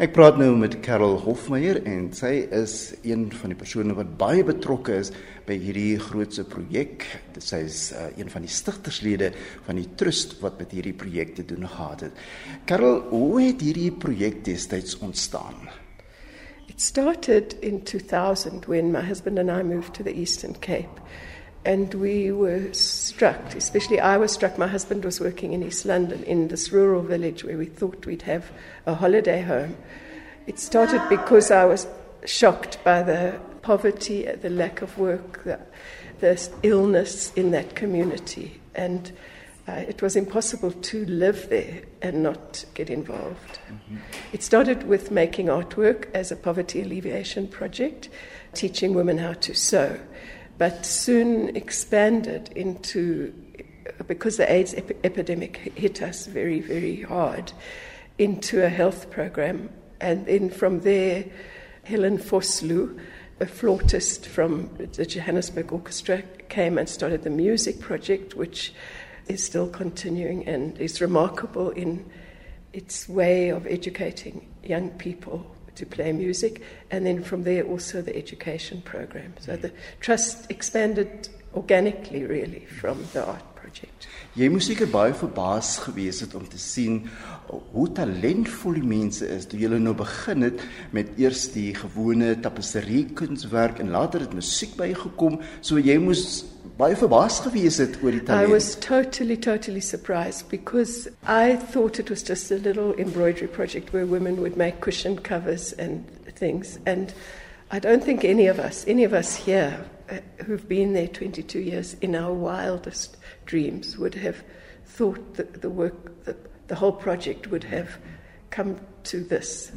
Ek praat nou met Carol Hofmeyer en sy is een van die persone wat baie betrokke is by hierdie grootse projek. Sy is uh, een van die stigterslede van die trust wat met hierdie projek te doen gehad het. Carol, hoe het hierdie projek destyds ontstaan? It started in 2000 when my husband and I moved to the Eastern Cape. And we were struck, especially I was struck. My husband was working in East London in this rural village where we thought we'd have a holiday home. It started because I was shocked by the poverty, the lack of work, the, the illness in that community. And uh, it was impossible to live there and not get involved. Mm-hmm. It started with making artwork as a poverty alleviation project, teaching women how to sew but soon expanded into, because the AIDS ep- epidemic hit us very, very hard, into a health program. And then from there, Helen Vosloo, a flautist from the Johannesburg Orchestra, came and started the music project, which is still continuing and is remarkable in its way of educating young people to play music, and then from there also the education program. So mm. the trust expanded organically, really, from the art project. Jy moes seker baie verbaas gewees het om te sien hoe talentvol die mense is toe julle nou begin het met eers die gewone tapisserie kunswerk en later het musiek bygekom. So jy moes baie verbaas gewees het oor die talent. I was totally totally surprised because I thought it was just a little embroidery project where women would make cushion covers and things and I don't think any of us any of us here Uh, who've been there 22 years in our wildest dreams would have thought that the work, the, the whole project would have come to this.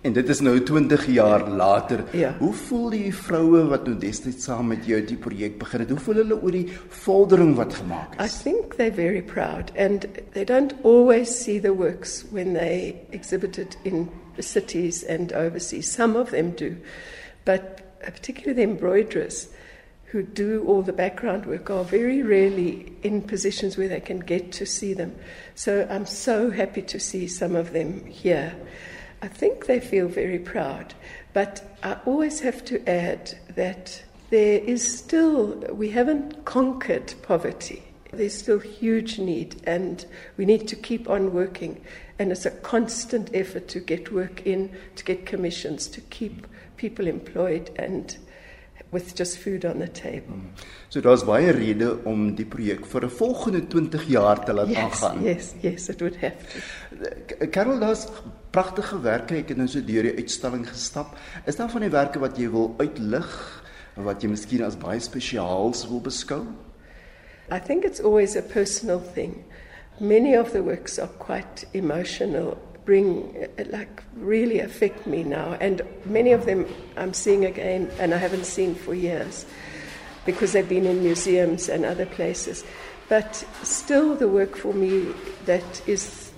En dit is nou 20 jaar later. Ja. Hoe voel die vroue wat nou destyds saam met jou die projek begin het? Hoe voel hulle oor die vordering wat gemaak is? I think they're very proud and they don't always see the works when they exhibited in cities and overseas. Some of them do. But particularly the embroiderers who do all the background work are very rarely in positions where they can get to see them. So I'm so happy to see some of them here. I think they feel very proud, but I always have to add that there is still, we haven't conquered poverty. There's still huge need, and we need to keep on working. And it's a constant effort to get work in, to get commissions, to keep people employed, and with just food on the table. Hmm. So daar's baie rede om die projek vir 'n volgende 20 jaar te laat yes, aangaan. Yes, yes, it would have to. Carol, daar's pragtige werke. Ek het nou so deur die uitstalling gestap. Is daar van die werke wat jy wil uitlig wat jy miskien as baie spesiaals wil beskou? I think it's always a personal thing. Many of the works are quite emotional bring, like, really affect me now. And many of them I'm seeing again and I haven't seen for years because they've been in museums and other places. But still, the work for me that is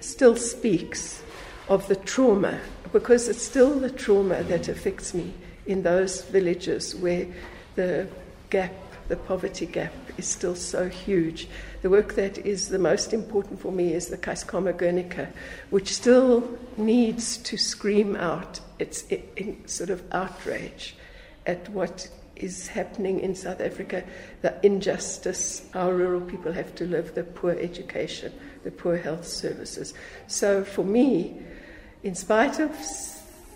still speaks of the trauma because it's still the trauma that affects me in those villages where the gap, the poverty gap, is still so huge. The work that is the most important for me is the Keiskamma Guernica, which still needs to scream out its in sort of outrage at what is happening in South Africa, the injustice our rural people have to live, the poor education, the poor health services. So for me, in spite of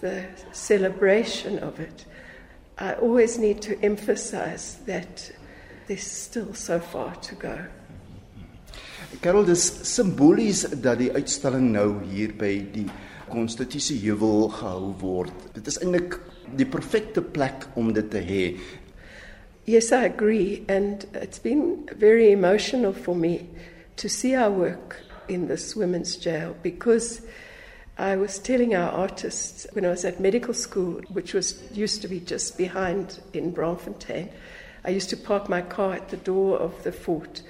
the celebration of it, I always need to emphasize that there's still so far to go. Carol, dis simbolies dat die uitstalling nou hier by die Konstitusie Heuwel gehou word. Dit is eintlik die perfekte plek om dit te hê. Yes, I agree and it's been very emotional for me to see our work in this women's jail because I was telling our artists when I was at medical school, which was used to be just behind in Braamfontein, I used to park my car at the door of the fort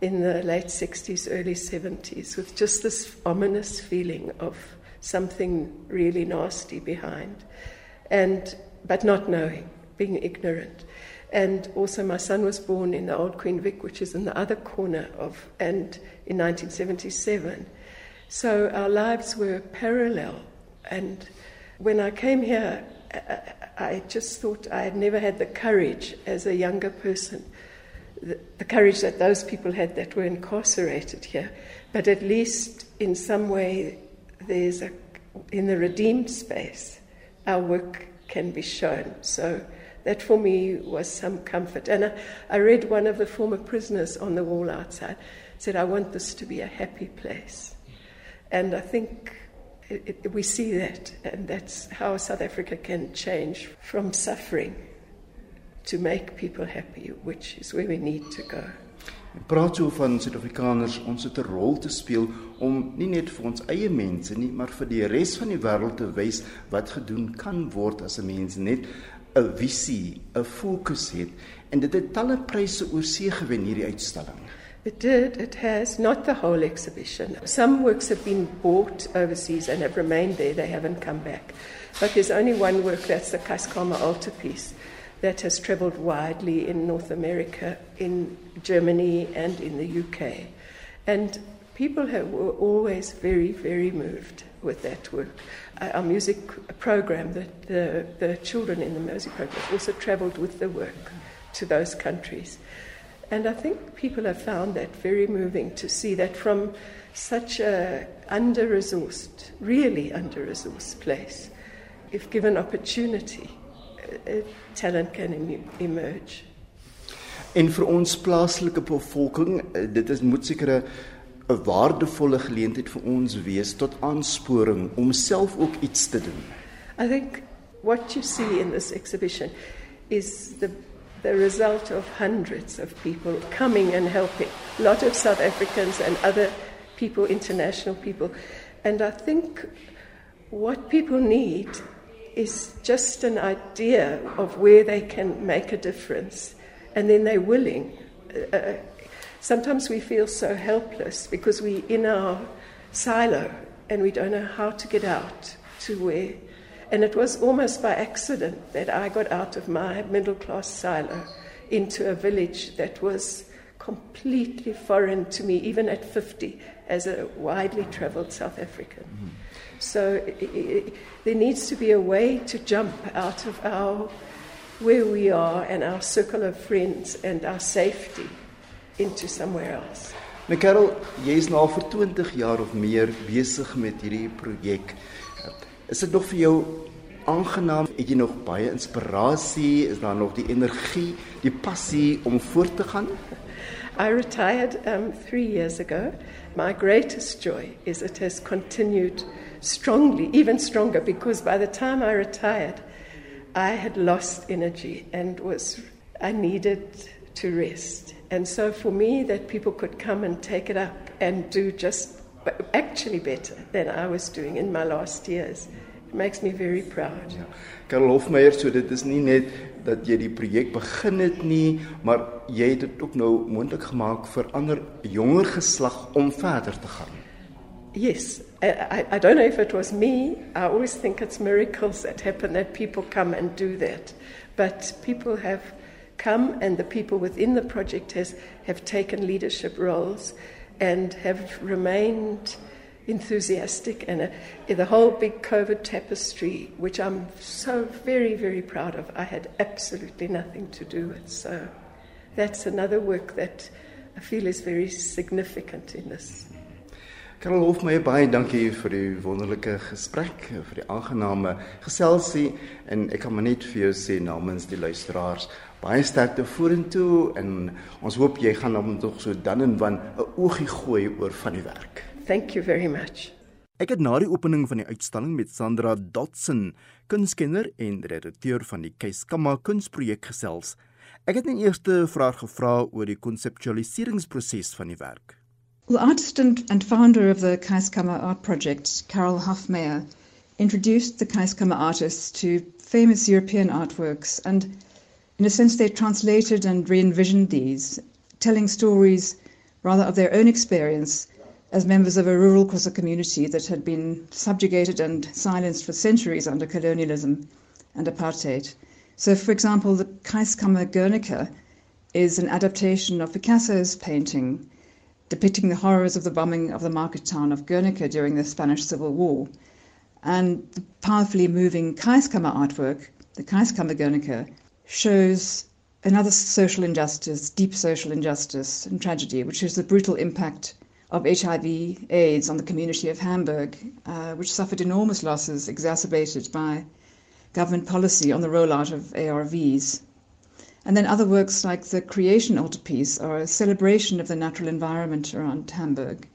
in the late 60s, early 70s, with just this ominous feeling of something really nasty behind, and but not knowing, being ignorant. And also, my son was born in the old Queen Vic, which is in the other corner of, and in 1977. So our lives were parallel And when I came here, uh, I just thought I had never had the courage as a younger person, the, the courage that those people had that were incarcerated here. But at least in some way, there's a, in the redeemed space, our work can be shown. So that for me was some comfort. And I, I read one of the former prisoners on the wall outside said, I want this to be a happy place. And I think it, it, we see that, and that's how South Africa can change from suffering to make people happy, which is where we need to go. praat so van Suid-Afrikaners ons het 'n rol te speel om nie net vir ons eie mense nie, maar vir die res van die wêreld te wys wat gedoen kan word as 'n mens net 'n visie, 'n fokus het. En dit het talle pryse oor see gewen hierdie uitstalling. It did. It has. Not the whole exhibition. Some works have been bought overseas and have remained there. They haven't come back. But there's only one work, that's the Keiskamma altarpiece, that has travelled widely in North America, in Germany, and in the UK. And people have, were always very, very moved with that work. Uh, our music program, the, the, the children in the music program, also travelled with the work to those countries. And I think people have found that very moving to see that from such a under resourced, really under resourced place, if given opportunity, uh, talent can em- emerge. En vir ons plaaslike bevolking, uh, dit is moet seker 'n waardevolle geleentheid vir ons wees tot aansporing om self ook iets te doen. I think what you see in this exhibition is the the result of hundreds of people coming and helping, a lot of South Africans and other people, international people. And I think what people need is just an idea of where they can make a difference, and then they're willing. Uh, uh sometimes we feel so helpless because we're in our silo and we don't know how to get out to where and it was almost by accident that I got out of my middle class silo into a village that was completely foreign to me, even at 50, as a widely traveled South African. Mm-hmm. So it, it, there needs to be a way to jump out of our where we are and our circle of friends and our safety into somewhere else. Nou Carol, is nou vir 20 jaar of meer besig met hierdie projek. Is dit nog vir jou aangenaam? Het jy nog baie inspirasie? Is daar nog die energie, die passie om voort te gaan? I retired um 3 years ago. My greatest joy is it has continued strongly, even stronger because by the time I retired, I had lost energy and was I needed to rest. And so for me that people could come and take it up and do just actually better than I was doing in my last years. It makes me very proud. Ja. Carol Hofmeyer, so dit is nie net dat jy die projek begin het nie, maar jy het dit ook nou moontlik gemaak vir ander jonger geslag om verder te gaan. Yes, I, I don't know if it was me. I always think it's miracles that happen that people come and do that. But people have come and the people within the project has, have taken leadership roles and have remained enthusiastic and uh, the whole big COVID tapestry, which I'm so very, very proud of, I had absolutely nothing to do with. So that's another work that I feel is very significant in this. Carol Hofmeyer, baie dankie vir die wonderlike gesprek, vir die aangename geselsie en ek kan maar net vir jou sê namens die luisteraars baie sterkte vorentoe en ons hoop jy gaan hom tog so dan en wan 'n oogie gooi oor van die werk. Thank you very much. Ek het na die opening van die uitstalling met Sandra Dotson, kunstkenner en redakteur van die Keiskamma kunsprojek gesels. Ek het net eers 'n vraag gevra oor die konseptualiseringsproses van die werk. The artist and, and founder of the Keiskamma art project, Carol Hofmeyer, introduced the Keiskamma artists to famous European artworks and In a sense, they translated and re envisioned these, telling stories rather of their own experience as members of a rural Xhosa community that had been subjugated and silenced for centuries under colonialism and apartheid. So, for example, the Keiskamma Guernica is an adaptation of Picasso's painting depicting the horrors of the bombing of the market town of Guernica during the Spanish Civil War. And the powerfully moving Keiskamma artwork, the Keiskamma Guernica, shows another social injustice, deep social injustice and tragedy, which is the brutal impact of HIV AIDS on the community of Hamburg, uh, which suffered enormous losses exacerbated by government policy on the rollout of ARVs. And then other works like the Creation Altarpiece are a celebration of the natural environment around Hamburg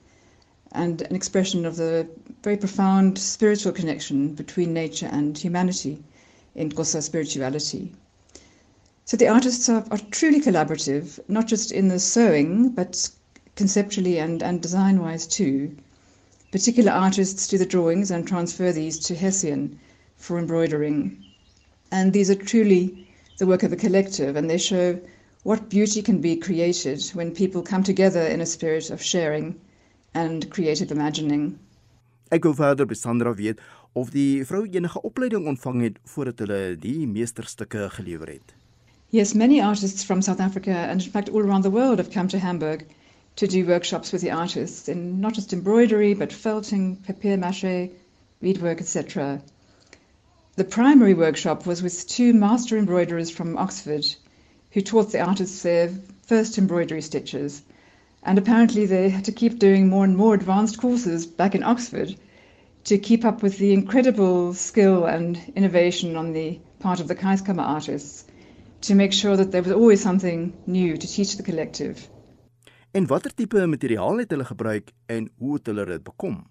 and an expression of the very profound spiritual connection between nature and humanity in Xhosa spirituality. So the artists are, are truly collaborative, not just in the sewing, but conceptually and, and design wise too. Particular artists do the drawings and transfer these to Hessian for embroidering. And these are truly the work of a collective, and they show what beauty can be created when people come together in a spirit of sharing and creative imagining. Ek wil verder by Sandra weet of die vrou enige opleiding ontvang het voordat hulle die meesterstukke gelewer het. Yes, many artists from South Africa and in fact all around the world have come to Hamburg to do workshops with the artists in not just embroidery but felting, papier mâché, beadwork, etc. The primary workshop was with two master embroiderers from Oxford who taught the artists their first embroidery stitches. And apparently, they had to keep doing more and more advanced courses back in Oxford to keep up with the incredible skill and innovation on the part of the Keiskamma artists to make sure that there was always something new to teach the collective. En watter tipe materiaal het hulle gebruik en hoe het hulle dit bekom?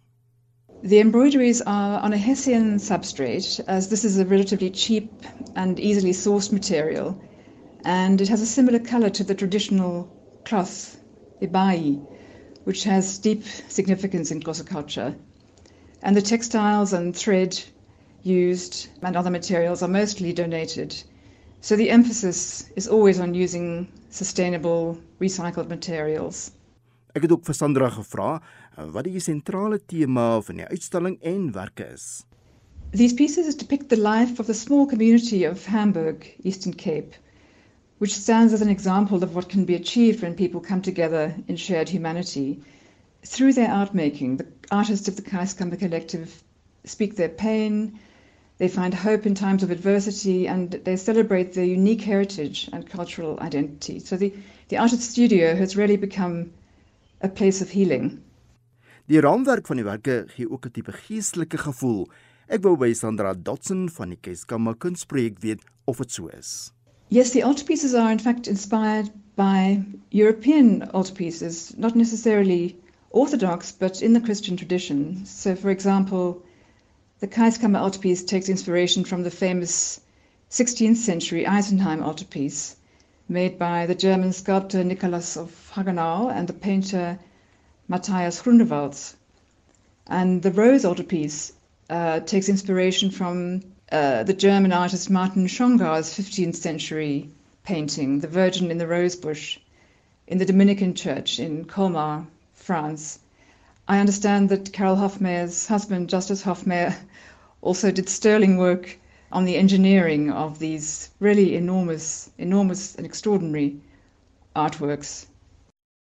The embroideries are on a Hessian substrate, as this is a relatively cheap and easily sourced material, and it has a similar colour to the traditional cloth, ibai, which has deep significance in Xhosa culture. And the textiles and thread used and other materials are mostly donated. So the emphasis is always on using sustainable, recycled materials. Ek het ook vir Sandra gevra uh, wat die sentrale tema van die uitstalling en werke is. These pieces depict the life of the small community of Hamburg, Eastern Cape, which stands as an example of what can be achieved when people come together in shared humanity. Through their art making, the artists of the Keiskamma Collective speak their pain, they find hope in times of adversity, and they celebrate their unique heritage and cultural identity. So the, the artist studio has really become a place of healing. Die raamwerk van die werke gee ook 'n tipe geestelike gevoel. Ek wou by Sandra Dodgen van die Keiskamma Kunsprojek weet of dit so is. Yes, the altarpieces are in fact inspired by European altarpieces, not necessarily orthodox, but in the Christian tradition. So, for example, the Keiskamma altarpiece takes inspiration from the famous 16th century Isenheim altarpiece, made by the German sculptor Nicholas of Hagenau and the painter Matthias Grunewald. And the Rose altarpiece uh, takes inspiration from uh, the German artist Martin Schongauer's 15th century painting, The Virgin in the Rosebush, in the Dominican Church in Colmar, France. I understand that Carol Hofmeyer's husband, Justice Hofmeyer, also did sterling work on the engineering of these really enormous, enormous and extraordinary artworks.